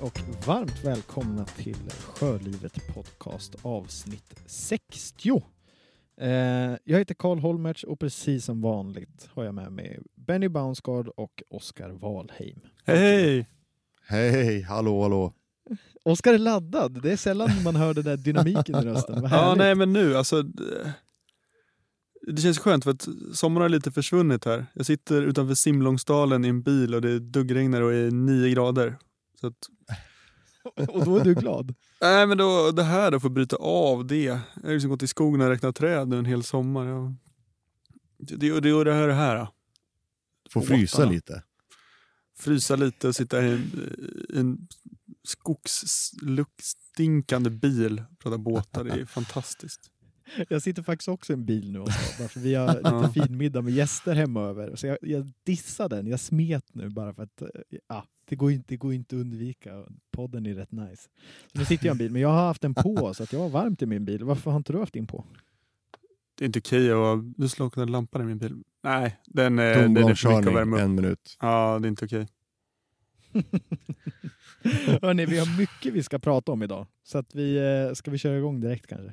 Och varmt välkomna till Sjölivet Podcast avsnitt 60. Eh, jag heter Karl Holmertz och precis som vanligt har jag med mig Benny Bounsgaard och Oskar Wahlheim. Hej! Hej, hallå, hallå. Oskar är laddad. Det är sällan man hör den där dynamiken i rösten. Ja, nej men nu alltså. Det, det känns skönt för att sommaren har lite försvunnit här. Jag sitter utanför Simlångsdalen i en bil och det duggregnar och är nio grader. Så att, Och då är du glad. nej men då, det här att få bryta av det. Jag har liksom gått i skogen och räknat träd nu en hel sommar. Jag, det, det, det, det här, det här. Båtarna. frysa lite. Frysa lite och sitta i en, i en skogsluktstinkande bil och prata båtar. Det är fantastiskt. Jag sitter faktiskt också i en bil nu Oskar, bara för vi har lite fin middag med gäster hemma över. Så jag, jag dissar den, jag smet nu bara för att eh, ja, det går inte, det går inte att undvika. Podden är rätt nice. Så nu sitter jag i en bil, men jag har haft den på så att jag har varmt i min bil. Varför har inte du haft din på? Det är inte okej att... Du slocknade lampan i min bil. Nej, den, är- den är för mycket att värma upp. en minut. Ja, det är inte okej. Hörni, vi har mycket vi ska prata om idag. Så att vi, eh, ska vi köra igång direkt kanske?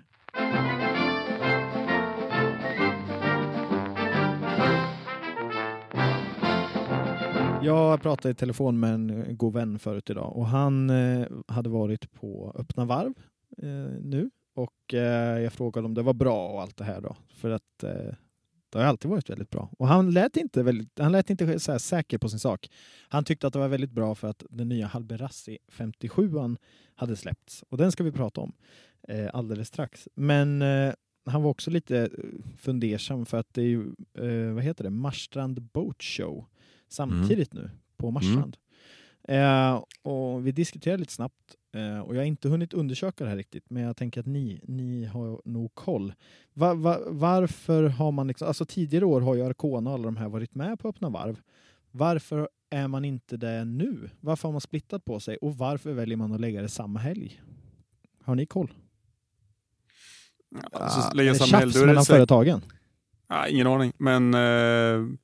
Jag pratade i telefon med en god vän förut idag och han eh, hade varit på öppna varv eh, nu och eh, jag frågade om det var bra och allt det här då. För att eh, det har alltid varit väldigt bra. Och han lät inte, väldigt, han lät inte så här säker på sin sak. Han tyckte att det var väldigt bra för att den nya Halberassi 57an hade släppts. Och den ska vi prata om eh, alldeles strax. Men eh, han var också lite eh, fundersam för att det är ju, eh, vad heter det, Marstrand Boat Show samtidigt nu på Marstrand. Eh, och vi diskuterade lite snabbt eh, och jag har inte hunnit undersöka det här riktigt men jag tänker att ni, ni har nog koll. Va, va, varför har man liksom, alltså tidigare år har ju Arcona och alla de här varit med på öppna varv. Varför är man inte det nu? Varför har man splittat på sig och varför väljer man att lägga det samma helg? Har ni koll? Alltså, Ah, Är lägga samma helg, då är det mellan säkert, företagen? ah, ingen aning. Men eh,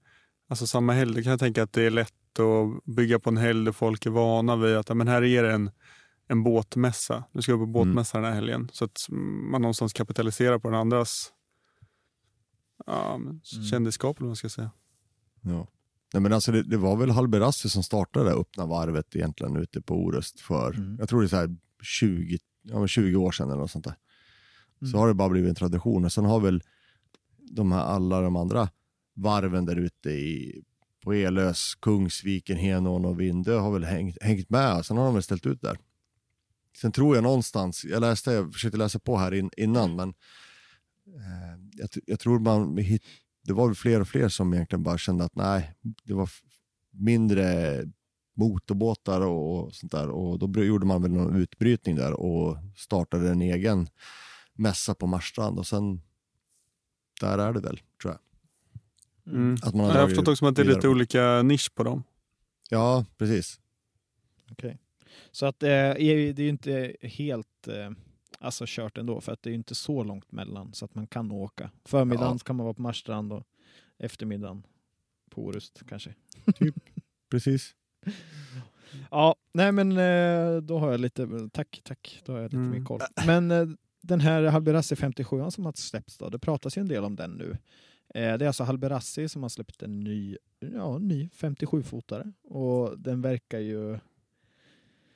alltså samma helg, kan jag tänka att det är lätt att bygga på en helg där folk är vana vid att men här är det en, en båtmässa. Nu ska jag på båtmässa den här helgen. Så att man någonstans kapitaliserar på den andras ja, men, Mm. kändisskap eller vad man ska säga. Ja. Nej, men alltså det, det var väl Halberassi som startade det öppna varvet egentligen ute på Orust för, Mm. jag tror det är så här 20, ja, men 20 år sedan eller något sånt där. Mm. Så har det bara blivit en tradition och sen har väl de här, alla de andra varven där ute i, på Elös, Kungsviken, Henån och Vindö har väl hängt, hängt med sen har de väl ställt ut där. Sen tror jag någonstans, jag läste, jag försökte läsa på här in, innan men eh, jag, jag tror man hit, det var väl fler och fler som egentligen bara kände att nej, det var mindre motorbåtar och, och sånt där och då gjorde man väl någon utbrytning där och startade en egen mässa på Marstrand och sen där är det väl, tror jag. Mm. Att man Jag har förstått också att det är lite olika nisch på dem. Ja, precis. Okej. Så att eh, det är ju inte helt eh, alltså kört ändå för att det är ju inte så långt mellan så att man kan åka. Förmiddagen Ja. kan man vara på Marstrand och eftermiddagen på Orust kanske. Precis. Ja, nej men eh, då har jag lite, tack, tack, då har jag lite Mm. mer koll. Men eh, den här Halberassi 57 som har släppts då, det pratas ju en del om den nu. Eh, det är alltså Halberassi som har släppt en ny, ja, ny 57-fotare och den verkar ju...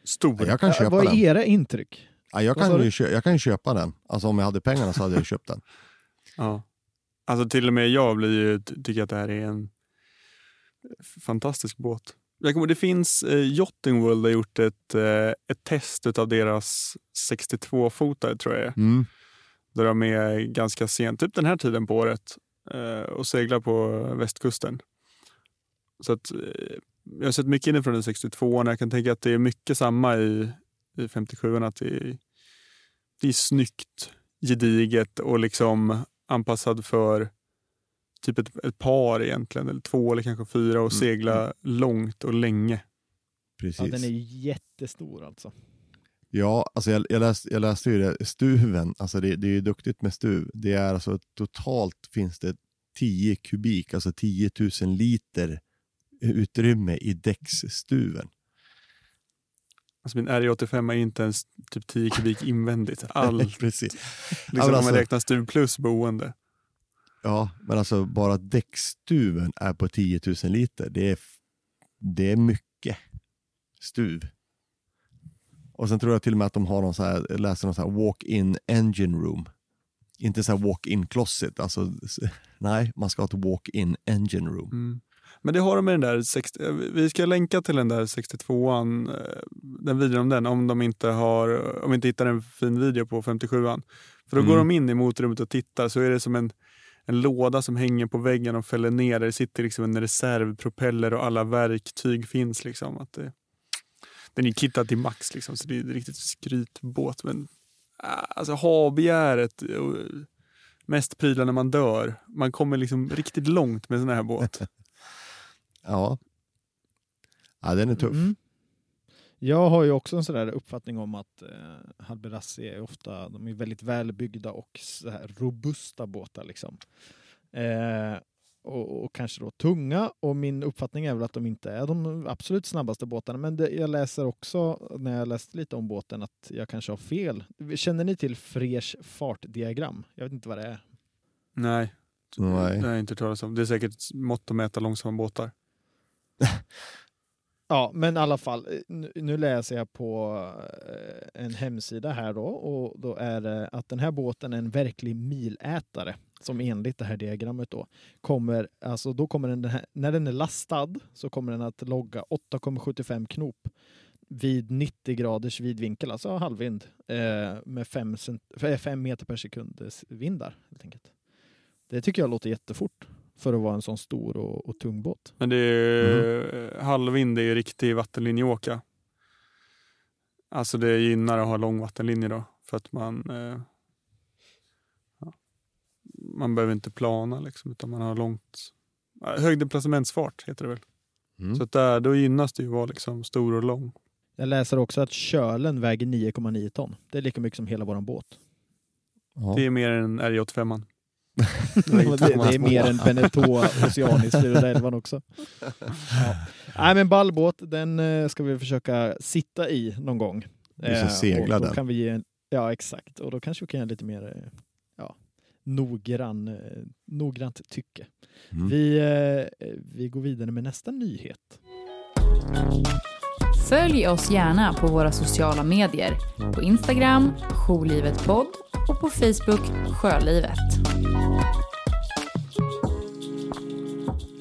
Stor. Ja, jag kan Ja, köpa vad är den. era intryck? Ja, jag, kan ju jag kan ju köpa den. Alltså om jag hade pengarna så hade jag köpt den. Ja. Alltså till och med jag blir ju, ty- tycker att det här är en fantastisk båt. Jag kommer, det finns, eh, Yachting World har gjort ett, eh, ett test av deras 62-fotare tror jag Mm. Där de är ganska sent, typ den här tiden på året eh, och seglar på västkusten. Så att, eh, jag har sett mycket inifrån den 62 och jag kan tänka att det är mycket samma i, i 57 att det är, det är snyggt, gediget och liksom anpassad för typ ett, ett par egentligen, eller två eller kanske fyra och Mm. segla långt och länge. Precis. Ja, den är ju jättestor alltså. Ja, alltså jag, jag, läste, jag läste ju det, stuven, alltså det, det är ju duktigt med stuv. Det är alltså totalt finns det 10 kubik, alltså 10 000 liter utrymme i däcksstuven. Alltså min RJ85 är inte ens typ 10 kubik invändigt. Allt Precis. liksom men om alltså- man räknar stuv plus boende. Ja, men alltså bara däckstuven är på 10 000 liter. Det är, det är mycket stuv. Och sen tror jag till och med att de har någon så här, läste någon så här walk-in engine room. Inte så här walk-in closet, alltså nej, man ska ha ett walk-in engine room. Mm. Men det har de med den där, 60, vi ska länka till den där 62an, eh, den videon om den, om de inte har, om vi inte hittar en fin video på 57an. För då Mm. går de in i motorrummet och tittar så är det som en, en låda som hänger på väggen och fäller ner. Där det sitter liksom en reservpropeller och alla verktyg finns. Liksom. Att det, den är kittad till max liksom, så det är en riktigt skrytbåt. Men ah, alltså ha-begäret, mest prylar när man dör. Man kommer liksom riktigt långt med sån här båt. Ja. ja, den är tuff. Mm. Jag har ju också en sån där uppfattning om att eh, Halberassi är ofta de är väldigt välbyggda och så här robusta båtar. Liksom. Eh, och, och kanske då tunga. Och min uppfattning är väl att de inte är de absolut snabbaste båtarna. Men det, jag läser också, när jag läste lite om båten, att jag kanske har fel. Känner ni till Frers fartdiagram? Jag vet inte vad det är. Nej. Nej. Det har jag inte hört talas om. Det är säkert mått att mäta långsamma båtar. Ja, men i alla fall. Nu, nu läser jag på eh, en hemsida här då och då är det att den här båten är en verklig milätare som enligt det här diagrammet då kommer, alltså då kommer den, här, när den är lastad så kommer den att logga 8,75 knop vid 90 graders vidvinkel, alltså halvvind, eh, med 5 meter per sekund vindar. Helt enkelt. Det tycker jag låter jättefort för att vara en sån stor och, och tung båt. Men det är, halvvind är ju riktig vattenlinjeåka. Alltså det gynnar att ha lång vattenlinje då. För att man eh, man behöver inte plana liksom, utan man har långt högdeplacementsfart heter det väl. Mm. Så att där, då gynnas det ju att vara liksom stor och lång. Jag läser också att kölen väger 9,9 ton. Det är lika mycket som hela våran båt. Ja. Det är mer än RJ5. det, det är mer än Beneteau Oceanis 411 också. Ja. Nej men ballbåt, den eh, ska vi försöka sitta i någon gång. Vi ska Eh, segla och då den. Kan vi ge en, ja exakt, och då kanske vi kan ge lite mer eh, noggrann, eh, noggrant tycke. Mm. Vi, eh, vi går vidare med nästa nyhet. Följ oss gärna på våra sociala medier. På Instagram, Jourlivetpodd och på Facebook, Sjölivet.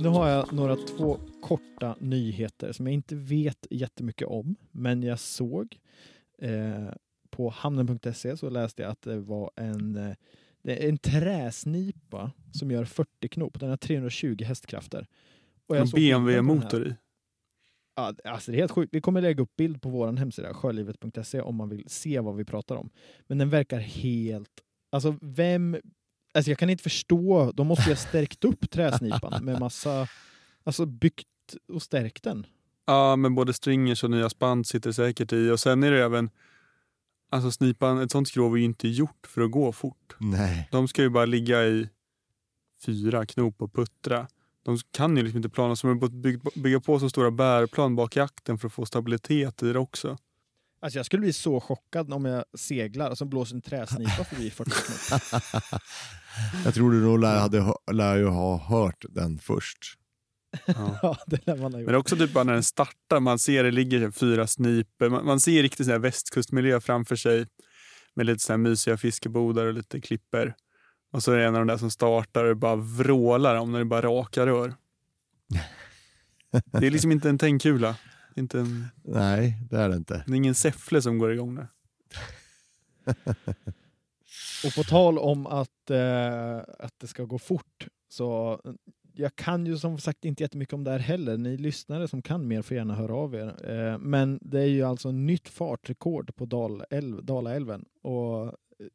Nu har jag några två korta nyheter som jag inte vet jättemycket om, men jag såg eh, på hamnen.se så läste jag att det var en, eh, det är en träsnipa som gör 40 knop. Den har 320 hästkrafter. Och En. BMW-motor i. Ja, alltså det är helt sjukt. Vi kommer lägga upp bild på vår hemsida, sjölivet.se, om man vill se vad vi pratar om. Men den verkar helt... Alltså vem... Alltså jag kan inte förstå. De måste ju ha stärkt upp träsnipan med massa... Alltså byggt och stärkt den. Ja, men både stringers och nya spann sitter säkert i. Och sen är det även, alltså snipan, ett sånt skrov är ju inte gjort för att gå fort. Nej. De ska ju bara ligga i fyra knop och puttra. De kan ju liksom inte plana, så de har bygga, på så stora bärplan bak i akten för att få stabilitet i det också. Alltså jag skulle bli så chockad om jag seglar och så blåser en träsnipa förbi 40 knop. Jag tror du nog lär, hade, lär ju ha hört den först. Ja. ja, det lär man ha Men gjort. det är också typ bara när den startar, man ser det ligger typ fyra sniper. Man, man ser riktigt sån västkustmiljö framför sig med lite så här mysiga fiskebodar och lite klipper. Och så är det en av de där som startar och bara vrålar om när det bara raka rör. Det är liksom inte en tändkula. Inte en, Nej, det är det inte. det är ingen säffle som går igång där. Och på tal om att, eh, att det ska gå fort, så jag kan ju som sagt inte jättemycket om det här heller. Ni lyssnare som kan mer får gärna höra av er. Eh, men det är ju alltså nytt fartrekord på Dalälv, Dalaälven och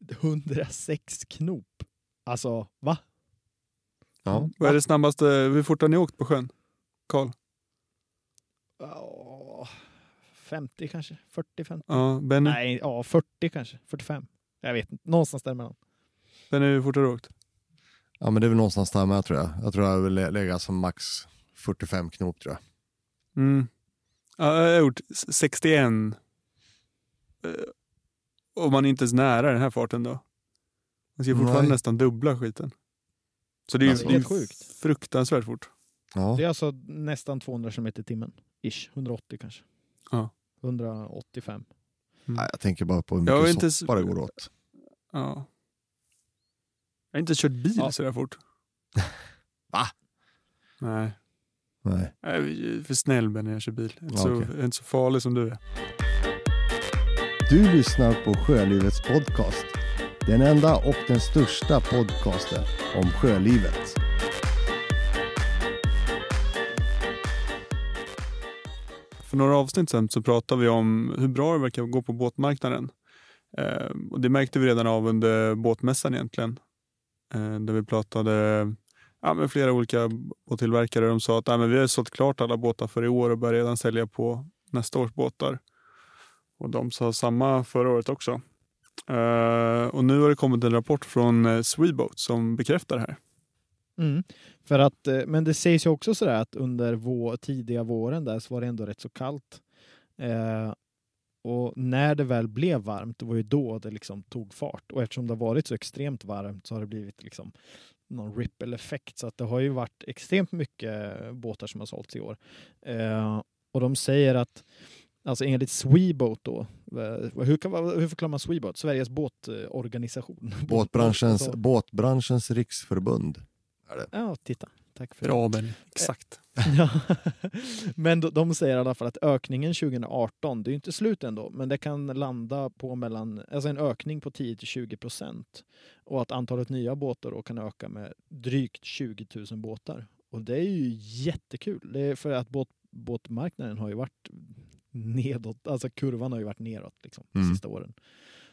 106 knop. Alltså, va? Ja. Vad är det snabbaste, hur fort har ni åkt på sjön? Karl? Ja, 50 kanske? 40-50? Ja, Benny? Nej, ja 40 kanske. 45. Jag vet inte. Någonstans däremellan. Benny, hur fort har du åkt? Ja, men det är väl någonstans där med tror jag. Jag tror jag vill lä- lägga som max 45 knop tror jag. Mm. Ja, jag har gjort 61 eh, om man inte ens nära den här farten då. Man ska fortfarande Nej. nästan dubbla skiten. Så det är ju Alltså, det är helt sjukt. fruktansvärt fort. Ja. Det är alltså nästan 200 km i timmen. Ish, 180 kanske. Ja. 185. Nej, jag tänker bara på hur Jag har mycket inte soppa det går åt. Ja. Jag har inte kört bil Ja. så där fort. Va? Nej, Nej. jag är för snäll när jag kör bil. Jag är inte, Ja, så, okej. jag är inte så farlig som du är. Du lyssnar på Sjölivets podcast. Den enda och den största podcasten om sjölivet. För några avsnitt sen så pratade vi om hur bra det verkar gå på båtmarknaden. Eh, och det märkte vi redan av under båtmässan egentligen. Eh, där vi pratade ja, med flera olika båttillverkare. De sa att ja, men vi har sålt klart alla båtar för i år och börjar redan sälja på nästa års båtar. Och de sa samma förra året också. Uh, och nu har det kommit en rapport från eh, Sweboat som bekräftar det här. Mm. För att, men det sägs ju också sådär att under vår, tidiga våren där så var det ändå rätt så kallt. Eh, och när det väl blev varmt, det var ju då det liksom tog fart. Och eftersom det har varit så extremt varmt så har det blivit liksom någon ripple-effekt. Så att det har ju varit extremt mycket båtar som har sålts i år. Eh, och de säger att Alltså enligt Sweboat då, eh, hur, kan, hur förklarar man Sweboat? Sveriges båtorganisation. Båtbranschens, båtbranschens riksförbund. Ja, titta. Tack för. Bra Benny, exakt. Ja. Men de, de säger i alla fall att ökningen 2018, det är ju inte slut ändå, men det kan landa på mellan, alltså en ökning på 10 till 20 procent. Och att antalet nya båtar då kan öka med drygt 20 000 båtar. Och det är ju jättekul. Det är för att båt, båtmarknaden har ju varit nedåt, alltså kurvan har ju varit neråt liksom, de Mm. sista åren.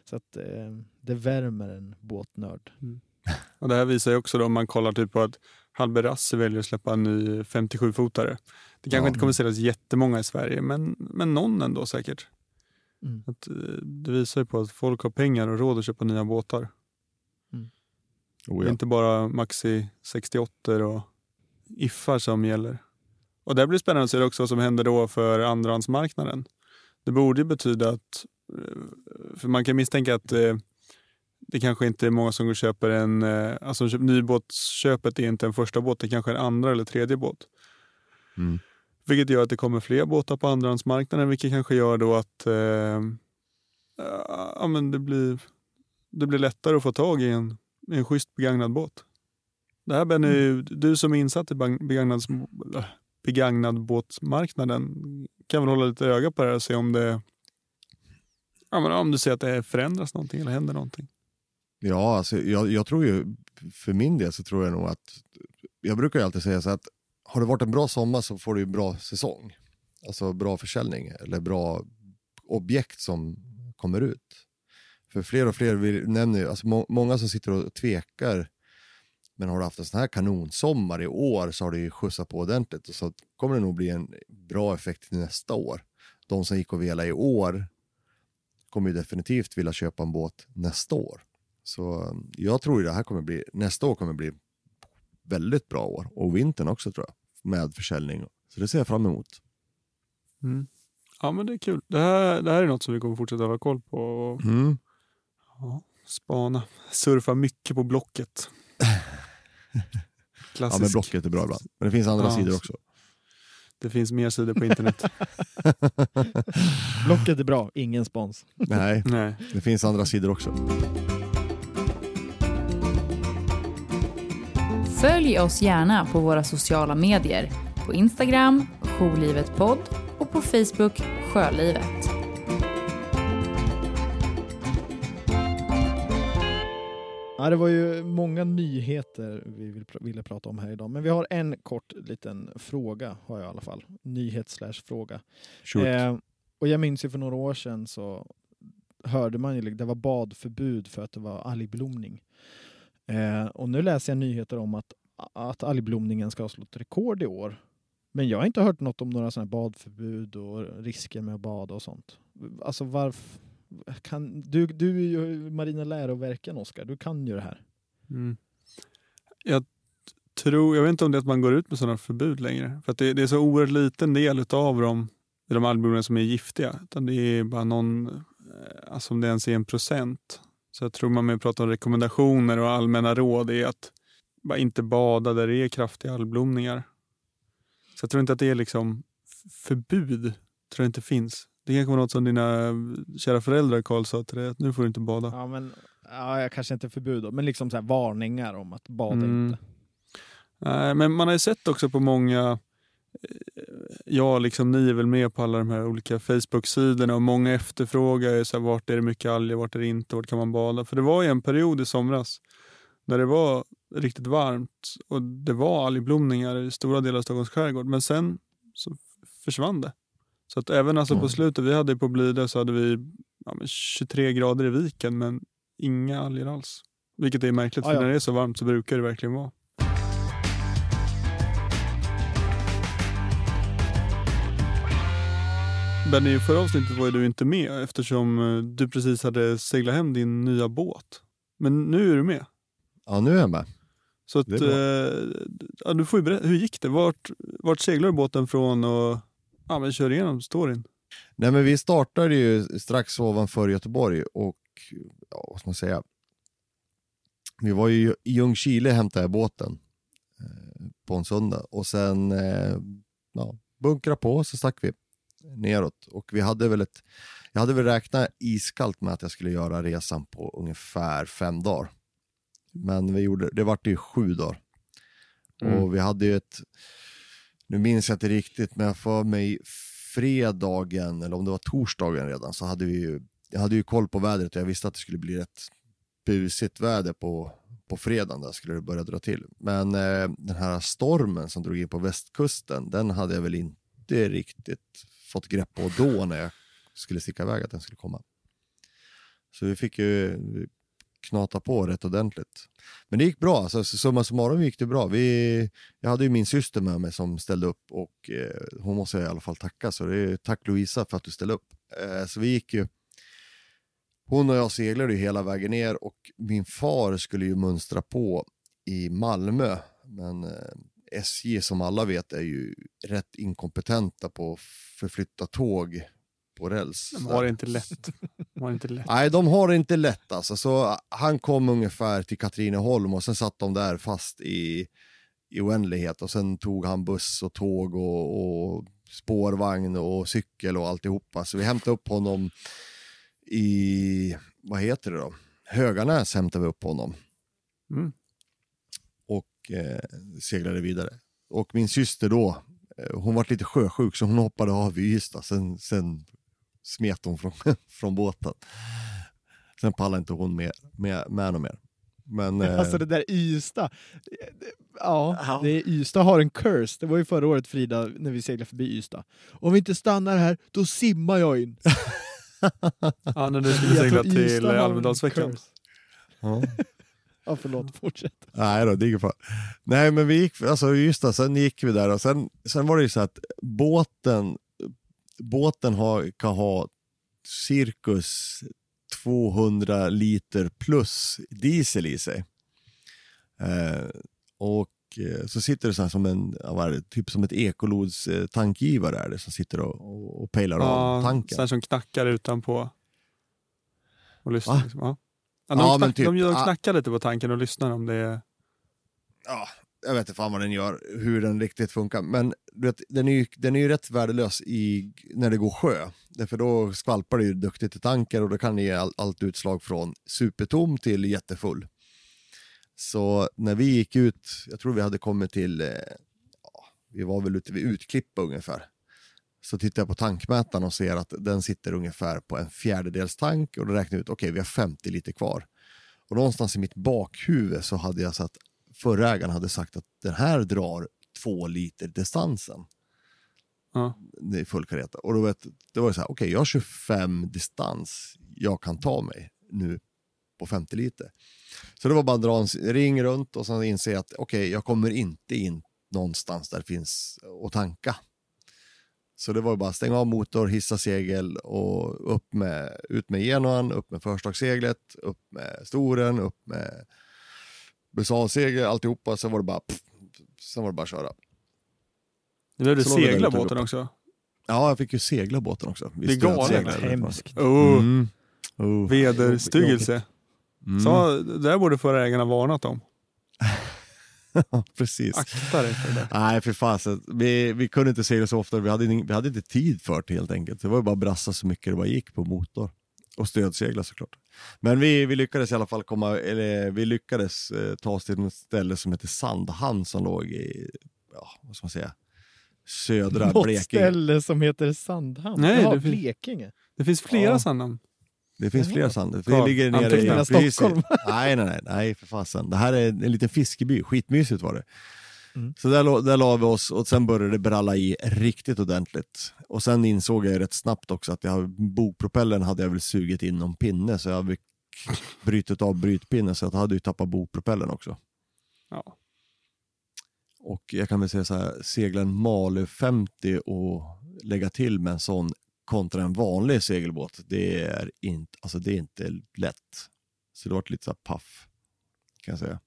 Så att eh, det värmer en båtnörd. Och det här visar ju också då, om man kollar typ på att Halber Rasse väljer att släppa en ny 57-fotare. Det kanske Ja. inte kommer säljas jättemånga i Sverige, men, men någon ändå säkert. Mm. Att, eh, det visar ju på att folk har pengar och råd att köpa nya båtar. Oh, Det är ja. inte bara Maxi 68 och Iffar som gäller. Och det blir spännande att se också vad som händer då för andrahandsmarknaden. Det borde ju betyda att, eh, för man kan misstänka att eh, det kanske inte är många som går köper en, eh, alltså köp- nybåtsköpet är inte en första båt, det kanske är en andra eller tredje båt. Mm. Vilket gör att det kommer fler båtar på andrahandsmarknaden, vilket kanske gör då att eh, ja, men det, blir, det blir lättare att få tag i en, en schysst begagnad båt. Det här Benny, Mm. du som är insatt i bang- begagnad, begagnad båtmarknaden kan väl hålla lite öga på det här och se om det ja, men om du ser att det förändras någonting eller händer någonting. Ja, alltså, jag, jag tror ju, för min del så tror jag nog att, jag brukar ju alltid säga så att har det varit en bra sommar så får du ju bra säsong. Alltså bra försäljning eller bra objekt som kommer ut. För fler och fler vi nämner ju, alltså må, många som sitter och tvekar, men har du haft en sån här kanonsommar i år så har det ju skjutsat på ordentligt och så kommer det nog bli en bra effekt till nästa år. De som gick och vela i år kommer ju definitivt vilja köpa en båt nästa år. Så um, jag tror det här kommer bli, nästa år kommer bli väldigt bra år och vintern också tror jag med försäljning. Så det ser jag fram emot. Mm. Ja men det är kul. Det här, det här är något som vi kommer fortsätta hålla koll på och Mm. ja, spana. Surfa mycket på Blocket. Ja Klassisk. men Blocket är bra ibland. Men det finns andra Ja, sidor så- också. Det finns mer sidor på internet. Blocket är bra, ingen spons. Nej, Nej. det finns andra sidor också. Följ oss gärna på våra sociala medier. På Instagram, Jourlivetpodd och på Facebook, Sjölivet. Ja, det var ju många nyheter vi vill, ville prata om här idag, men vi har en kort liten fråga, har jag i alla fall. Nyhet slash fråga. Eh, och jag minns ju för några år sedan så hörde man ju, det var badförbud för att det var algblomning. Eh, och nu läser jag nyheter om att, att algblomningen ska ha slått rekord i år. Men jag har inte hört något om några sådana badförbud och risker med att bada och sånt. Alltså varför kan, du, du är ju marina läroverken Oskar, du kan ju det här. Mm. Jag tror, jag vet inte om det är att man går ut med sådana förbud längre. För att det, det är så oerhört liten del av dem, de algblomningar som är giftiga. Utan det är bara någon eh, alltså om det ens är en procent. Så jag tror man mer pratar om rekommendationer och allmänna råd är att bara inte bada där det är kraftiga algblomningar. Så jag tror inte att det är liksom förbud. tror jag inte finns. Det kanske var något som dina kära föräldrar Karl sa till dig, att nu får du inte bada. Ja, men, ja, jag kanske inte förbud då, men liksom så här varningar om att bada Mm. inte. Nej, men man har ju sett också på många, eh, ja liksom ni är väl med på alla de här olika Facebook-sidorna och många efterfrågar ju så här, vart är det mycket alger, vart är det inte, vart kan man bada? För det var ju en period i somras när det var riktigt varmt och det var algblomningar i stora delar av Stockholms skärgård. Men sen så försvann det. Så att även alltså på Mm. slutet, vi hade på Blidö så hade vi ja, men 23 grader i viken men inga alger alls. Vilket är märkligt Ja, för när det är så varmt så brukar det verkligen vara. Benny, i förra avsnittet var du inte med eftersom eh, du precis hade seglat hem din nya båt. Men nu är du med. Ja, nu är jag med. Så att, eh, ja, du får berätta, hur gick det? Vart, vart seglar båten från och ja, men kör igenom storyn? Nej, men vi startade ju strax ovanför Göteborg och, ja, vad ska man säga? Vi var ju i Ljungskile hämtade jag båten eh, på en söndag och sen eh, ja, bunkra på så stack vi neråt och vi hade väl ett, jag hade väl räknat iskallt med att jag skulle göra resan på ungefär fem dagar. Men vi gjorde, det vart ju sju dagar. Mm. Och vi hade ju ett, nu minns jag inte riktigt, men jag får mig fredagen, eller om det var torsdagen redan, så hade vi ju, jag hade ju koll på vädret och jag visste att det skulle bli ett busigt väder på, på fredagen, där skulle det börja dra till. Men eh, den här stormen som drog in på västkusten, den hade jag väl inte riktigt fått grepp på då när jag skulle sticka iväg att den skulle komma. Så vi fick ju knata på rätt ordentligt. Men det gick bra, alltså, summa summarum gick det bra. Vi, jag hade ju min syster med mig som ställde upp och eh, hon måste jag i alla fall tacka. Så det är, tack Louisa för att du ställde upp. Eh, så vi gick ju, hon och jag seglade ju hela vägen ner och min far skulle ju mönstra på i Malmö. Men eh, SJ som alla vet är ju rätt inkompetenta på att förflytta tåg på räls. De har det inte lätt. De har inte lätt. Nej, de har det inte lätt alltså. Så han kom ungefär till Katrineholm och sen satt de där fast i, i oändlighet och sen tog han buss och tåg och, och spårvagn och cykel och alltihopa. Så vi hämtade upp honom i, vad heter det då? Höganäs hämtade vi upp honom Mm. Och eh, seglade vidare. Och min syster då, eh, hon var lite sjösjuk så hon hoppade av i Ystad. Sen, sen smet hon från, från båten. Sen pallade inte hon med, med, med något mer. Men eh, Alltså det där Ystad. Ja, Ja. Det är, Ystad har en curse. Det var ju förra året Frida, när vi seglade förbi Ystad. Om vi inte stannar här, då simmar jag in. Ja, när du skulle segla till Almedalsveckan. ja. Ja, förlåt, fortsätt. Nej då, det är ingen fara. Nej men vi gick, alltså just det, sen gick vi där och sen, sen var det ju så att båten, båten har, kan ha cirkus 200 liter plus diesel i sig. Eh, och eh, så sitter det så här som en, ja, vad är det, typ som ett ekolods eh, tankgivare är det som sitter och, och, och pejlar av Ja, tanken. sån här som knackar utanpå. Och lyssnar. Va? Liksom. Ja. Ja, de, Ja, knack, men typ, de, de knackar lite på tanken och lyssnar om det är... ja, jag vet inte fan vad den gör, hur den riktigt funkar. Men du vet, den, är ju, den är ju rätt värdelös i, när det går sjö. Därför då skvalpar det ju duktigt i tanken och då kan det ge all, allt utslag från supertom till jättefull. Så när vi gick ut, jag tror vi hade kommit till, eh, ja, vi var väl ute vid Utklippa ungefär. Så tittar jag på tankmätaren och ser att den sitter ungefär på en fjärdedels tank och då räknar jag ut, okej vi har 50 liter kvar. Och någonstans i mitt bakhuvud så hade jag satt förra ägaren hade sagt att den här drar två liter distansen. Ja. Är full kareta. Och då vet, det var ju så här, okej jag har 25 distans jag kan ta mig nu på 50 liter. Så det var bara att dra en ring runt och sen inse att okej jag kommer inte in någonstans där det finns att tanka. Så det var ju bara att stänga av motor, hissa segel och upp med, ut med genoan, upp med förstagsseglet, upp med storen, upp med busalsegel, alltihopa. Sen var det bara, pff, sen var det bara att köra. Nu behövde det segla båten också. Ja, jag fick ju segla båten också. Vi Det är galet. Hemskt. Oh. Mm. Oh. Vederstyggelse. Mm. Så det där borde förra ägarna varnat om. Precis. Akta dig för det. Nej, för fasen. Vi, vi kunde inte segla så ofta. Vi hade, vi hade inte tid för det helt enkelt. Det var ju bara att brassa så mycket det bara gick på motor. Och stödsegla såklart. Men vi, vi lyckades i alla fall komma, eller vi lyckades eh, ta oss till ett ställe som heter Sandhamn som låg i, ja, vad ska man säga, södra Något Blekinge. ställe som heter Sandhamn. Nej, Jaha, det finns- Blekinge. Det finns flera Ja. sandnamn. Det finns fler sand. Det Ja, ligger nere antingen i... precis. Stockholm. nej, nej, nej, nej, för fasen. Det här är en liten fiskeby. Skitmysigt var det. Mm. Så där, där la vi oss och sen började det bralla i riktigt ordentligt. Och sen insåg jag ju rätt snabbt också att jag, bogpropellen hade jag väl sugit in någon pinne så jag fick brytit av brytpinnen så jag hade ju tappat bogpropellen också. Ja. Och jag kan väl säga så här, segla en Malu 50 och lägga till med en sån kontra en vanlig segelbåt, det är inte, alltså det är inte lätt. Så det var lite så här paff, kan jag säga.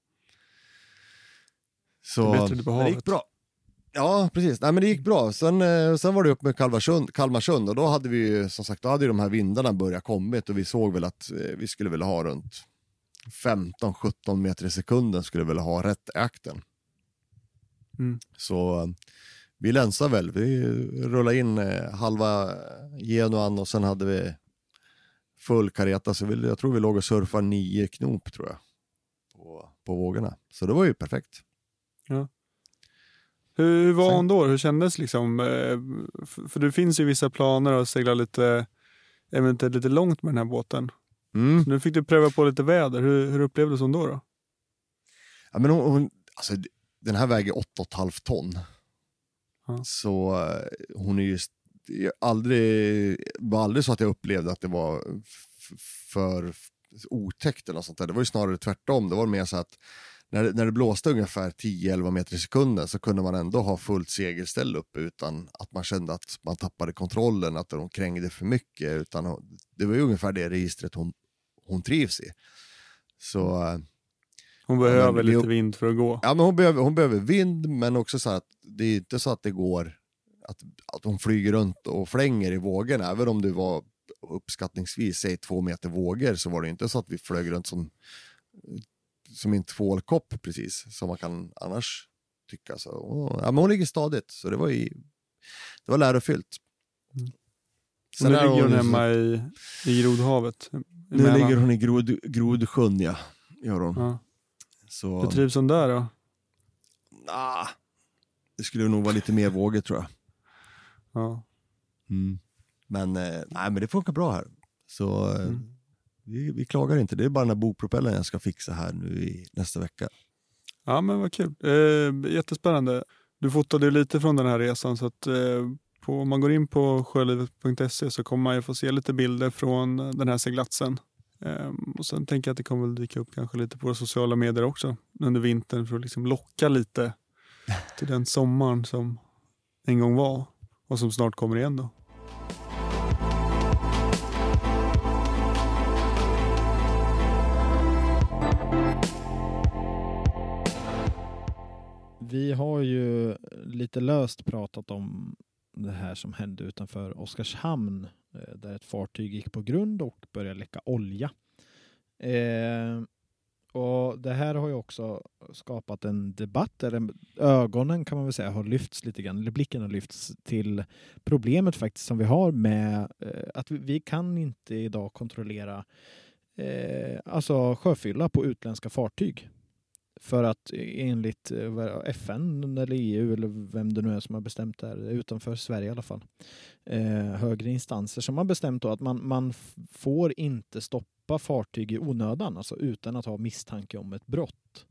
Så, Det är bättre ute på men det gick bra. Ja, precis. Nej, men det gick bra. Sen, eh, sen var det upp med Kalmarsund, Kalmarsund och då hade vi ju, som sagt, då hade ju de här vindarna börjat kommit och vi såg väl att eh, vi skulle väl ha runt 15-17 meter i sekunden skulle väl ha rätt i akten. Mm. Så vi länsade väl. Vi rullade in eh, halva Genuan och sen hade vi full kareta. Så vi, jag tror vi låg och surfade nio knop tror jag. På, på vågorna. Så det var ju perfekt. Hur, hur var hon då? Hur kändes liksom? eh, För, det finns ju vissa planer att segla lite, eventuellt lite långt med den här båten. Mm. Nu fick du pröva på lite väder. Hur, hur upplevdes hon då? då? Ja, men hon, hon, alltså, den här väger 8,5 ton. Så eh, hon är ju aldrig, det var aldrig så att jag upplevde att det var för otäckt eller något sånt där. Det var ju snarare tvärtom. Det var mer så att när det, när det blåste ungefär 10-11 meter i sekunden så kunde man ändå ha fullt segelställ uppe utan att man kände att man tappade kontrollen, att de krängde för mycket. Utan det var ju ungefär det registret hon, hon trivs i. Så eh, hon behöver lite vind för att gå. Ja, men hon behöver, hon behöver vind, men också så att det är inte så att det går att, att hon flyger runt och flänger i vågorna. Även om det var uppskattningsvis, säg två meter vågor, så var det inte så att vi flög runt som, som en tvålkopp precis, som man kan annars tycka. Så, åh, ja, men hon ligger stadigt, så det var, i, det var lärofyllt. Mm. Sen nu ligger hon hemma i, i Grodhavet. Nu ligger hon i grod, Grodsjön, ja. Gör hon. Ja. Så, Hur trivs hon där då? nah, det skulle nog vara lite mer vågor tror jag. Ja. Mm. Men, eh, nej, men det funkar bra här. Så eh, Mm. vi, vi klagar inte. Det är bara den här bokpropellen jag ska fixa här nu i nästa vecka. ja, men vad kul. Eh, jättespännande. Du fotade lite från den här resan så att eh, på, om man går in på sjölivet.se så kommer man ju få se lite bilder från den här seglatsen. Eh, och sen tänker jag att det kommer väl dyka upp kanske lite på våra sociala medier också under vintern för att liksom locka lite till den sommaren som en gång var och som snart kommer igen då. Vi har ju lite löst pratat om det här som hände utanför Oskarshamn Eh, där ett fartyg gick på grund och började läcka olja. Eh, och Det här har ju också skapat en debatt, eller ögonen kan man väl säga har lyfts lite grann, eller blicken har lyfts till problemet faktiskt som vi har med eh, att vi, vi kan inte idag kontrollera eh, alltså sjöfylla på utländska fartyg. För att e, enligt eh, FN eller EU eller vem det nu är som har bestämt det här, utanför Sverige i alla fall, eh, högre instanser som har bestämt då att man, man får inte stoppa fartyg i onödan, alltså utan att ha misstanke om ett brott.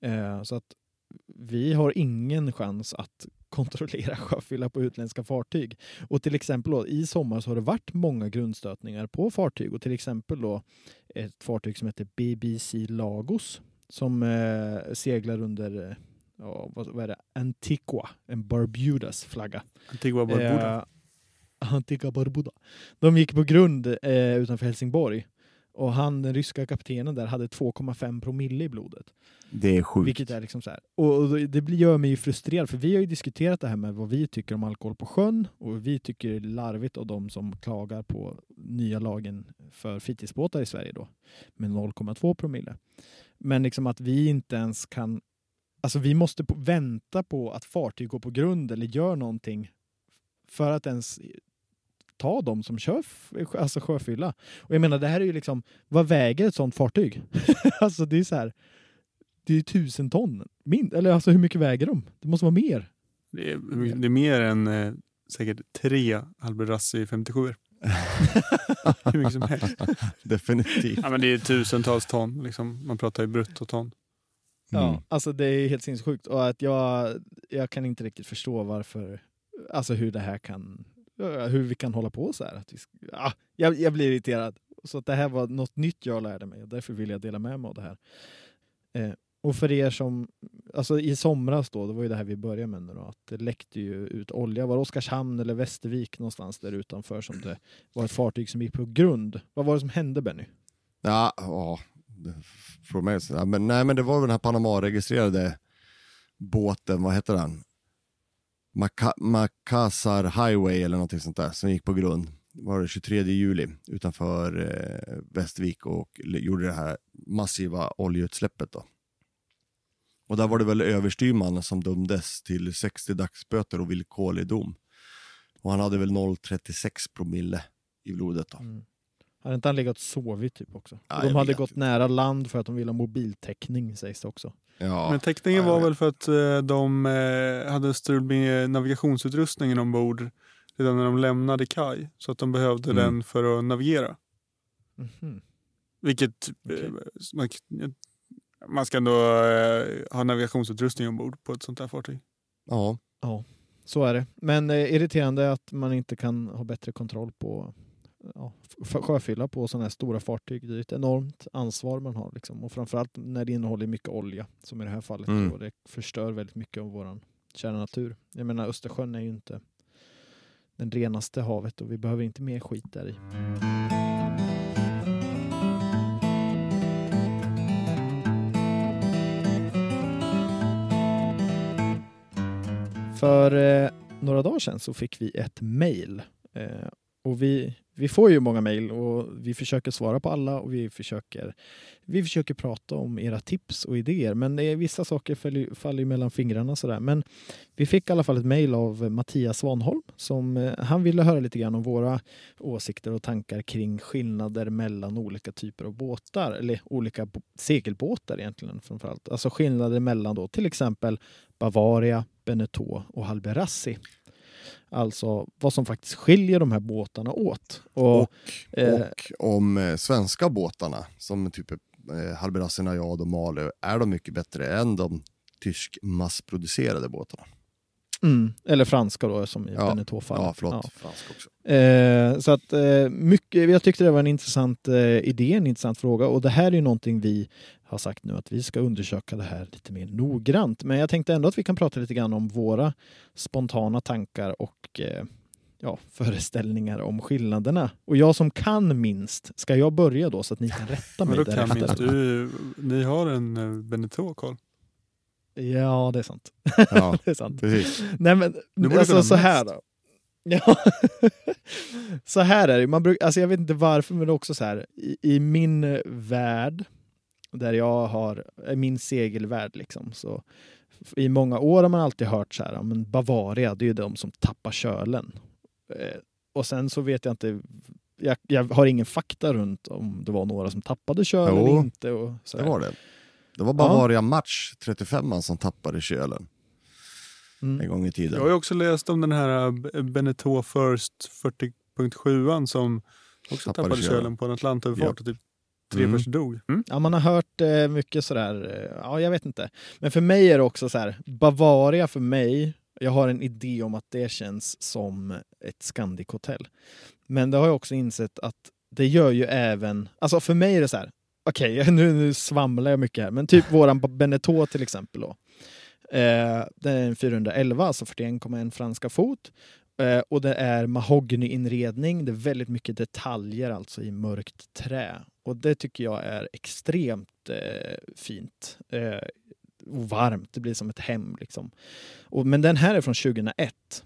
Eh, så att vi har ingen chans att kontrollera sjöfylla på utländska fartyg. Och till exempel då, i sommar så har det varit många grundstötningar på fartyg och till exempel då ett fartyg som heter BBC Lagos som eh, seglar under eh, ja, vad, vad är det? Antigua, en Barbudas flagga. Antigua Barbuda. Eh, Antigua Barbuda. De gick på grund eh, utanför Helsingborg Och han, den ryska kaptenen där, hade 2,5 promille i blodet. Det är sjukt. Vilket är liksom så här. Och det gör mig ju frustrerad, för vi har ju diskuterat det här med vad vi tycker om alkohol på sjön och vi tycker det är larvigt av de som klagar på nya lagen för fritidsbåtar i Sverige då med 0,2 promille. Men liksom att vi inte ens kan, alltså vi måste på, vänta på att fartyg går på grund eller gör någonting för att ens ta dem som kör alltså sjöfylla. Och jag menar, det här är ju liksom, vad väger ett sånt fartyg? alltså det är så här, det är ju tusen ton. Min, eller alltså hur mycket väger de? Det måste vara mer. Det är, det är mer än eh, säkert tre Alberassi 57 Hur mycket som helst. Definitivt. Ja, men det är tusentals ton. Liksom. Man pratar i bruttoton. Ja, Mm. alltså det är helt sinnessjukt. Och att jag, jag kan inte riktigt förstå varför, alltså hur det här kan, hur vi kan hålla på så här. Att vi, sk- ah, jag, jag blir irriterad. Så att det här var något nytt jag lärde mig och därför vill jag dela med mig av det här. Eh, och för er som, alltså i somras då, det var ju det här vi började med nu då, att det läckte ju ut olja. Var det Oskarshamn eller Västervik någonstans där utanför som det var ett fartyg som gick på grund? Vad var det som hände Benny? Ja, ja. Från mig, ja, men, nej, men det var väl den här Panama-registrerade båten, vad heter den? Makassar Highway eller någonting sånt där, som gick på grund. Var det 23 juli utanför eh, Västervik och gjorde det här massiva oljeutsläppet. Då. Och där var det väl överstyrman som dömdes till 60 dagsböter och villkorlig dom. Och han hade väl 0,36 promille i blodet. Då. Mm. Hade inte han legat och sovit typ också? Ja, de hade gått inte. nära land för att de ville ha mobiltäckning sägs det också. Ja. Men jag var väl för att eh, de eh, hade strul med navigationsutrustningen ombord redan när de lämnade kaj. Så att de behövde Mm. den för att navigera. Mhm. Vilket eh, Okej. man, man ska ändå eh, ha navigationsutrustning ombord på ett sånt här fartyg. ja. Ja, så är det. Men eh, irriterande att man inte kan ha bättre kontroll på ja, sjöfylla på sådana här stora fartyg. Det är ett enormt ansvar man har. Liksom. Och framförallt när det innehåller mycket olja, som i det här fallet. Mm. Och det förstör väldigt mycket av vår kära natur. Jag menar, Östersjön är ju inte den renaste havet och vi behöver inte mer skit där i. För eh, några dagar sedan så fick vi ett mejl. Eh, och vi, vi får ju många mejl och vi försöker svara på alla och vi försöker, vi försöker prata om era tips och idéer. Men det är vissa saker faller, faller ju mellan fingrarna sådär. Men vi fick i alla fall ett mejl av Mattias Svanholm som eh, han ville höra lite grann om våra åsikter och tankar kring skillnader mellan olika typer av båtar eller olika segelbåtar egentligen framförallt. Alltså skillnader mellan då till exempel Bavaria, Beneteau och Halberassi. Alltså vad som faktiskt skiljer de här båtarna åt. Och, Och, eh, och om eh, svenska båtarna, som typ eh, Halberassi Najad och Malö, är de mycket bättre än de tysk massproducerade båtarna? mm, eller franska då som i Ja, Beneteau-fallet. Ja, förlåt. Ja. Fransk också. Eh, så att eh, mycket, jag tyckte det var en intressant eh, idé, en intressant fråga och det här är ju någonting vi har sagt nu att vi ska undersöka det här lite mer noggrant. Men jag tänkte ändå att vi kan prata lite grann om våra spontana tankar och eh, ja, föreställningar om skillnaderna. Och jag som kan minst, ska jag börja då så att ni kan rätta mig Men då kan därefter? minst du, ni har en eh, Beneteau koll. Ja, det är sant. Ja, det är sant. precis. Nej men alltså så här då. Ja. så här är det. Man bruk, alltså jag vet inte varför men det är också så här. I, I min värld, där jag har, min segelvärld liksom, så i många år har man alltid hört så här, ja, men Bavaria, det är ju de som tappar kölen. Eh, och sen så vet jag inte, jag, jag har ingen fakta runt om det var några som tappade kölen Jo, eller inte. Och så Det var det. Det var Bavaria Match 35 som tappade kölen Mm. en gång i tiden. Jag har ju också läst om den här eh, Beneteau First 40.7 som också Tappade tappade, kölen. kölen på en Atlantöverfart och typ tre Mm. personer dog. Mm. Ja, man har hört eh, mycket sådär, eh, ja jag vet inte. Men för mig är det också så här, Bavaria för mig, jag har en idé om att det känns som ett Scandic hotell. Men det har jag också insett att det gör ju även, alltså för mig är det så här, okej nu, nu svamlar jag mycket här, men typ våran Beneteau till exempel då. Eh, det är en 411, alltså 41,1 franska fot. Eh, och det är mahognyinredning, det är väldigt mycket detaljer alltså i mörkt trä. Och det tycker jag är extremt eh, fint. Eh, och varmt, det blir som ett hem. Liksom. Och, men den här är från 2001.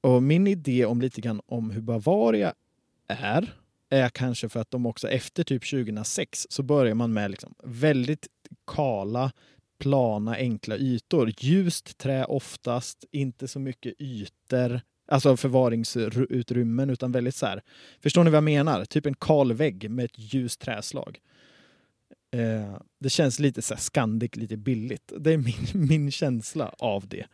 Och min idé om lite grann om hur Bavaria är, är kanske för att de också efter typ 2006 så börjar man med liksom väldigt kala, plana, enkla ytor. Ljust trä oftast, inte så mycket ytor, alltså förvaringsutrymmen, utan väldigt så här. Förstår ni vad jag menar? Typ en kal vägg med ett ljust träslag. Eh, det känns lite så här Scandic, lite billigt. Det är min, min känsla av det.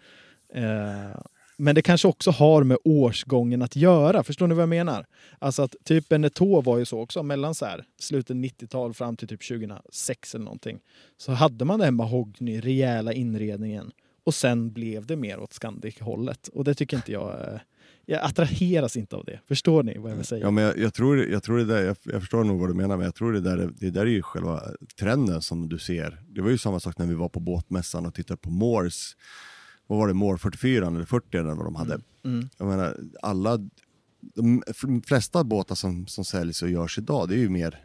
Eh, men det kanske också har med årsgången att göra. Förstår ni vad jag menar? Alltså att typ Benetton var ju så också, mellan så här, slutet 90-tal fram till typ 2006 eller någonting. Så hade man den mahogny, rejäla inredningen. Och sen blev det mer åt Scandic-hållet. Och det tycker inte jag... eh, Jag attraheras inte av det. Förstår ni vad jag vill säga? Ja, men jag, jag, tror, jag, tror det där, jag, jag förstår nog vad du menar, men jag tror det där, är- det där är ju själva trenden som du ser. Det var ju samma sak när vi var på båtmässan och tittade på Moores. Vad var det, Moore 44 eller 40 eller vad de hade. Mm. Jag menar, alla, de flesta båtar som, som säljs och görs idag, det är ju mer,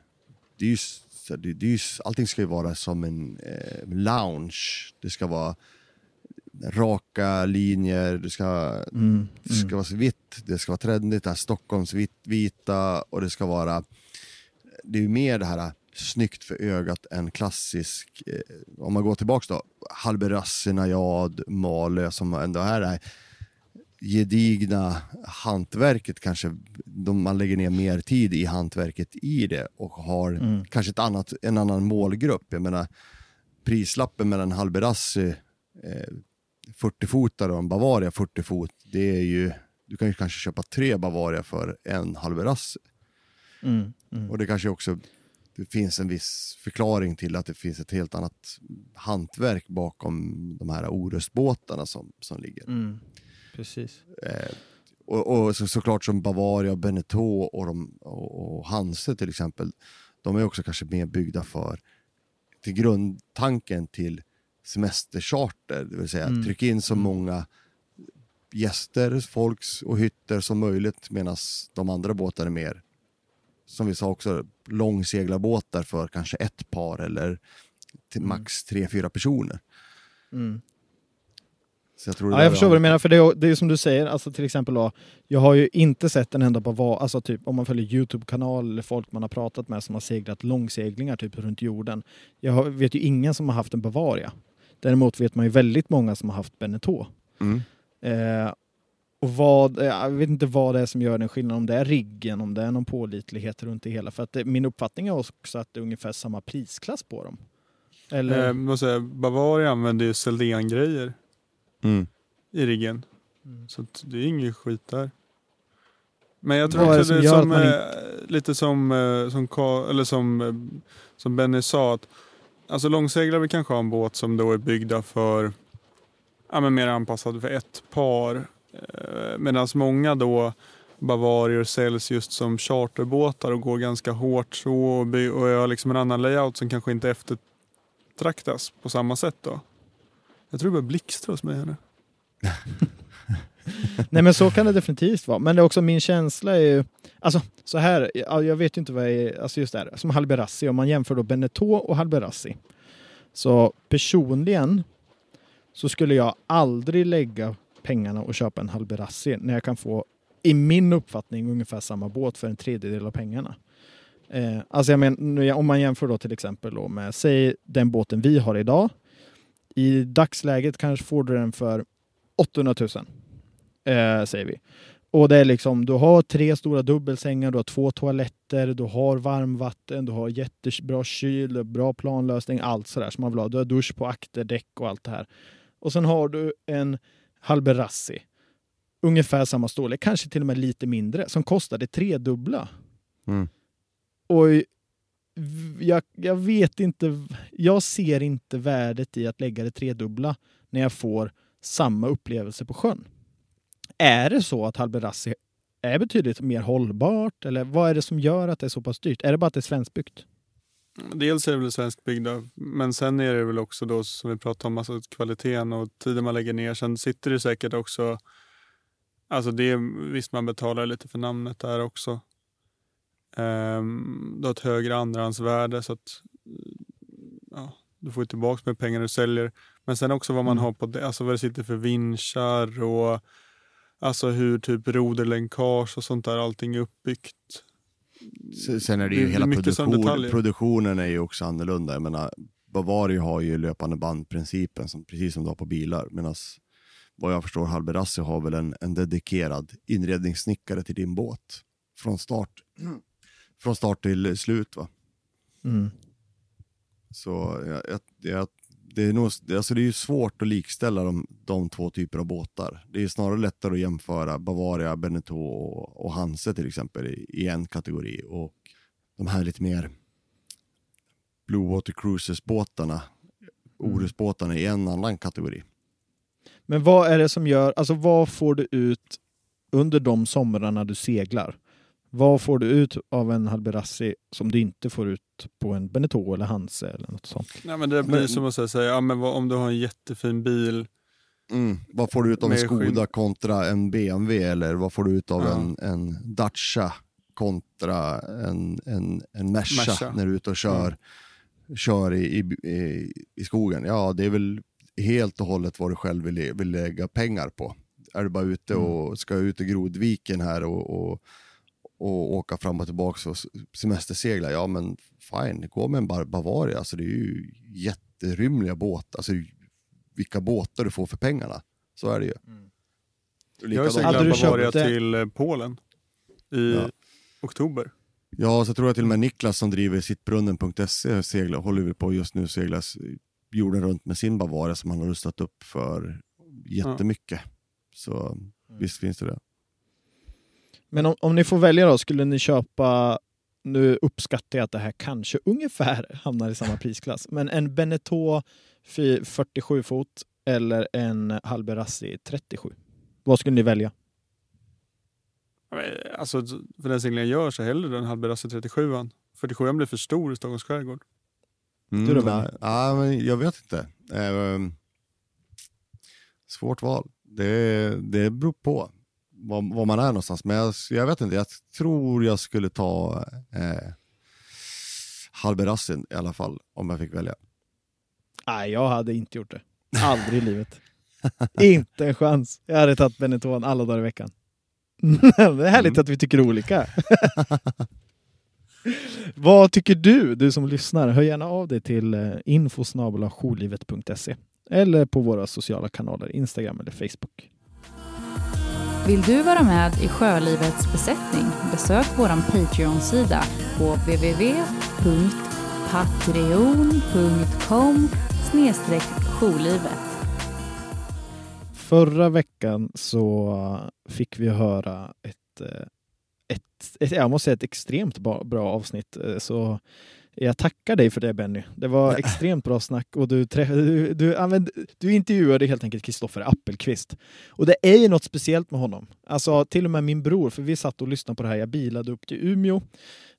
det är ju, det är ju, allting ska ju vara som en eh, lounge. Det ska vara raka linjer, det ska, Mm. det ska vara så vitt, det ska vara trendigt, det här Stockholms vitt, vita och det ska vara, det är ju mer det här snyggt för ögat än klassisk, eh, om man går tillbaks då, Halberassi, Najad, Malö som ändå är det här gedigna hantverket kanske, de, man lägger ner mer tid i hantverket i det och har Mm. kanske ett annat, en annan målgrupp. Jag menar, prislappen mellan Halberassi eh, 40-fotare och en Bavaria 40 fot, det är ju, du kan ju kanske köpa tre Bavaria för en Halberassi. Mm. Mm. Och det kanske också det finns en viss förklaring till att det finns ett helt annat hantverk bakom de här Orustbåtarna som, som ligger. Mm. Precis. Eh, och och så, såklart som Bavaria, Beneteau och, de, och, och Hanse till exempel, de är också kanske mer byggda för till grundtanken till semestercharter, det vill säga Mm. tryck in så många gäster, folks och hytter som möjligt medan de andra båtarna är mer, som vi sa också, långseglarbåtar för kanske ett par eller till Mm. max tre, fyra personer. Mm. Jag Ja, jag förstår vad du menar, för det är, det är som du säger, alltså till exempel då, jag har ju inte sett en enda Bavaria, alltså typ om man följer Youtube-kanal eller folk man har pratat med som har seglat långseglingar typ runt jorden. Jag har, vet ju ingen som har haft en Bavaria. Däremot vet man ju väldigt många som har haft Beneteau. Mm. Eh, och vad, eh, jag vet inte vad det är som gör den skillnaden, om det är riggen, om det är någon pålitlighet runt det hela. För att det, min uppfattning är också att det är ungefär samma prisklass på dem. Eller? Eh, måste säga, Bavaria använder ju Seldén-grejer Mm. i riggen. Mm. Så att det är ingen skit där. Men jag tror är det också som det är som, att man eh, lite som, eh, som, eller som, eh, som Benny sa. Att, alltså långseglare vill kanske ha en båt som då är byggda för, ja, men mer anpassad för ett par. Eh, Medan många då Bavarier säljs just som charterbåtar och går ganska hårt så och, by- och har liksom en annan layout som kanske inte eftertraktas på samma sätt då. Jag tror det börjar blixtra hos mig här nu. Nej men så kan det definitivt vara. Men det är också min känsla är ju, alltså så här, jag vet ju inte vad jag är, alltså just det här, som Halberassi, om man jämför då Beneteau och Halberassi. Så personligen så skulle jag aldrig lägga pengarna och köpa en Halberassi när jag kan få, i min uppfattning, ungefär samma båt för en tredjedel av pengarna. Eh, alltså jag men, om man jämför då till exempel då med, säg den båten vi har idag. I dagsläget kanske får du den för 800 000 eh, säger vi. Och det är liksom, du har tre stora dubbelsängar, du har två toaletter, du har varmvatten, du har jättebra kyl, bra planlösning, allt sådär som man vill ha. Du har dusch på akterdäck och allt det här. Och sen har du en Halberassi, ungefär samma storlek, kanske till och med lite mindre, som kostar det tredubbla. Mm. Och jag, jag vet inte, jag ser inte värdet i att lägga det tredubbla när jag får samma upplevelse på sjön. Är det så att Halberassi är betydligt mer hållbart? Eller vad är det som gör att det är så pass dyrt? Är det bara att det är svenskbyggt? Dels är det väl svenskbyggda, men sen är det väl också då som vi pratade om, alltså kvaliteten och tiden man lägger ner. Sen sitter det säkert också, alltså det, visst man betalar lite för namnet där också. Ehm, du har ett högre andrahandsvärde så att ja, du får tillbaka med pengar du säljer. Men sen också vad man Mm. har på det, alltså vad det sitter för vinschar och alltså hur typ roderlänkage och sånt där allting är uppbyggt. Se- Sen är det Det ju är hela sådana produktion, produktionen är ju också annorlunda. Jag menar, Bavaria har ju löpande bandprincipen, som, precis som du har på bilar. Medan vad jag förstår Halberassi har väl en, en dedikerad inredningssnickare till din båt. Från start, från start till slut. va. Mm. Så jag, jag, jag, det, är nog, alltså det är ju svårt att likställa de, de två typer av båtar. Det är snarare lättare att jämföra Bavaria, Beneteau och, och Hanse till exempel i, i en kategori. Och de här lite mer Blue Water Cruises-båtarna, Orusbåtarna i en annan kategori. Men vad är det som gör, alltså vad får du ut under de somrarna du seglar? Vad får du ut av en Halberassi som du inte får ut på en Beneteau eller Hanse eller något sånt? Nej, men det blir Men- som att säga, ja, men vad, om du har en jättefin bil. Mm. Vad får du ut av en Skoda kontra en BMW eller vad får du ut av Ja. en, en Dacia kontra en, en, en Merca, Merca. när du är ute och kör, kör i, i, i, i skogen? Ja, det är väl helt och hållet vad du själv vill, vill lägga pengar på. Är du bara ute och ska ut i Grodviken här och, och, och åka fram och tillbaka och semestersegla, ja men fine, gå med en Bar- Bavaria, alltså det är ju jätterymliga båtar, alltså vilka båtar du får för pengarna. Så är det ju. Och Jag har seglat Bavaria köpt det- till eh, Polen i Ja. oktober. Ja, så tror jag till och med Niklas som driver sittbrunnen.se seglar, håller väl på just nu seglas jorden runt med sin Bavaria som han har rustat upp för jättemycket. Så visst finns det det. Men om, om ni får välja då, skulle ni köpa, nu uppskattar jag att det här kanske ungefär hamnar i samma prisklass, men en Beneteau fy- 47 fot eller en Halberassi 37? Vad skulle ni välja? Ja, Alltså, för den seglingen jag gör så hellre den Halberassi 37 an 47 blir för stor i Stockholms skärgård. Mm, Du då, nej, nej, men jag vet inte. Ehm, svårt val. Det, det beror på var, var man är någonstans. Men jag, jag vet inte, jag tror jag skulle ta eh, Halberassin i alla fall om jag fick välja. Nej, jag hade inte gjort det. Aldrig i livet. inte en chans. Jag hade tagit Benetton alla dagar i veckan. det är härligt Mm. att vi tycker olika. Vad tycker du, du som lyssnar? Hör gärna av dig till eh, infosnabelajourlivet.se eller på våra sociala kanaler, Instagram eller Facebook. Vill du vara med i Sjölivets besättning? Besök vår Patreon-sida på www.patreon.com jourlivet. Förra veckan så fick vi höra ett, eh, ett, ett jag måste säga ett extremt bra, bra avsnitt. Eh, så jag tackar dig för det Benny. Det var extremt bra snack och du, träff, du, du, använd, du intervjuade helt enkelt Kristoffer Appelqvist. Och det är ju något speciellt med honom. Alltså till och med min bror, för vi satt och lyssnade på det här, jag bilade upp till Umeå.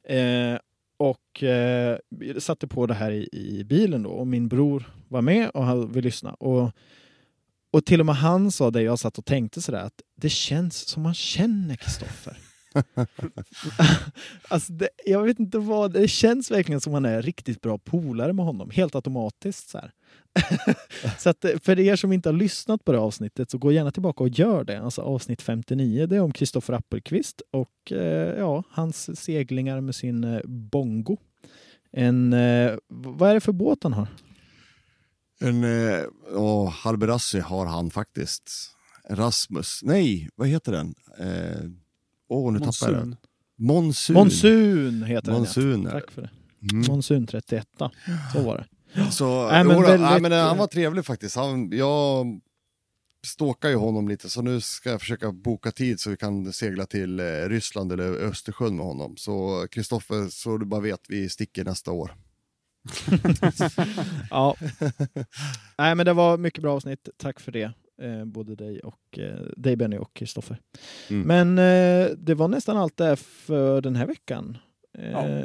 Eh, och eh, satte på det här i, i bilen då och min bror var med och han ville lyssna. Och och till och med han sa det jag satt och tänkte sådär att det känns som man känner Kristoffer. alltså det, jag vet inte vad, det känns verkligen som man är riktigt bra polare med honom, helt automatiskt. Så, här. så att för er som inte har lyssnat på det avsnittet så gå gärna tillbaka och gör det. Alltså avsnitt 59, det är om Kristoffer Appelqvist och eh, ja, hans seglingar med sin eh, Bongo. En, eh, vad är det för båt han har? En, eh, Halberassi har han faktiskt. Rasmus, nej, vad heter den? Eh, Åh, nu tappar jag den. Monsun. Monsun. Monsun heter den. Monsun Ja. är det. Tack för det. Mm. Monsun 31. Så var det. Så, Nej, men jodå, väldigt, nej, men eh, han var trevlig faktiskt. Han, jag stalkar ju honom lite så nu ska jag försöka boka tid så vi kan segla till eh, Ryssland eller Östersjön med honom. Så Kristoffer, så du bara vet, vi sticker nästa år. Ja. Nej, men det var mycket bra avsnitt. Tack för det. Eh, både dig och eh, dig Benny och Kristoffer. Mm. Men eh, det var nästan allt det för den här veckan. Eh, Ja.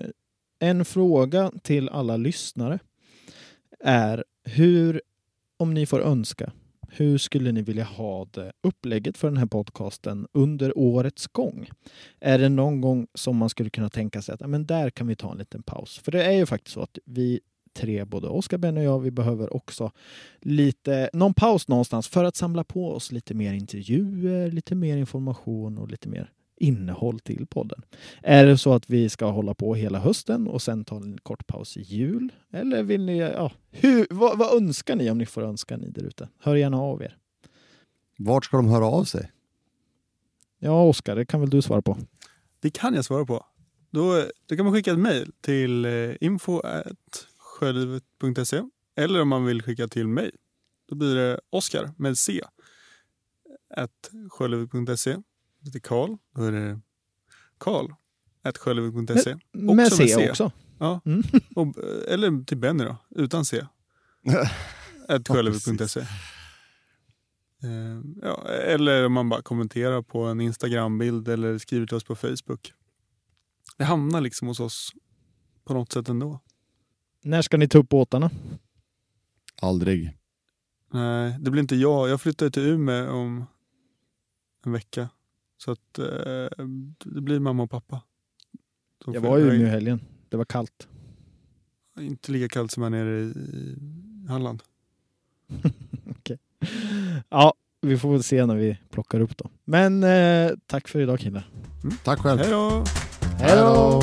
En fråga till alla lyssnare är hur, om ni får önska, Hur skulle ni vilja ha det upplägget för den här podcasten under årets gång? Är det någon gång som man skulle kunna tänka sig att men där kan vi ta en liten paus? För det är ju faktiskt så att vi tre, både Oskar, Ben och jag, vi behöver också lite, någon paus någonstans för att samla på oss lite mer intervjuer, lite mer information och lite mer innehåll till podden. Är det så att vi ska hålla på hela hösten och sen ta en kort paus i jul? Eller vill ni, ja, hur, vad, vad önskar ni om ni får önska ni där ute? Hör gärna av er. Vart ska de höra av sig? Ja, Oskar, det kan väl du svara på? Det kan jag svara på. Då, då kan man skicka ett mejl till eh, info.sjölivet.se eller om man vill skicka till mig. Då blir det Oskar med C. At sjölivet.se. Lite Karl. Då är det Karl. At sjölivet.se. Med C, med C. också. Ja. Mm. Och, eller till Benny då, utan C. At sjölivet.se. Eh, Ja, eller om man bara kommenterar på en Instagram-bild eller skriver till oss på Facebook. Det hamnar liksom hos oss på något sätt ändå. När ska ni ta upp båtarna? Aldrig. Nej, det blir inte jag. Jag flyttar till Umeå om en vecka. Så att eh, det blir mamma och pappa. Så Jag var i Umeå i helgen. Det var kallt. Inte lika kallt som här nere i Halland. Ja, vi får väl se när vi plockar upp dem. Men eh, tack för idag killar. Tack själv. Hej då! Hej då!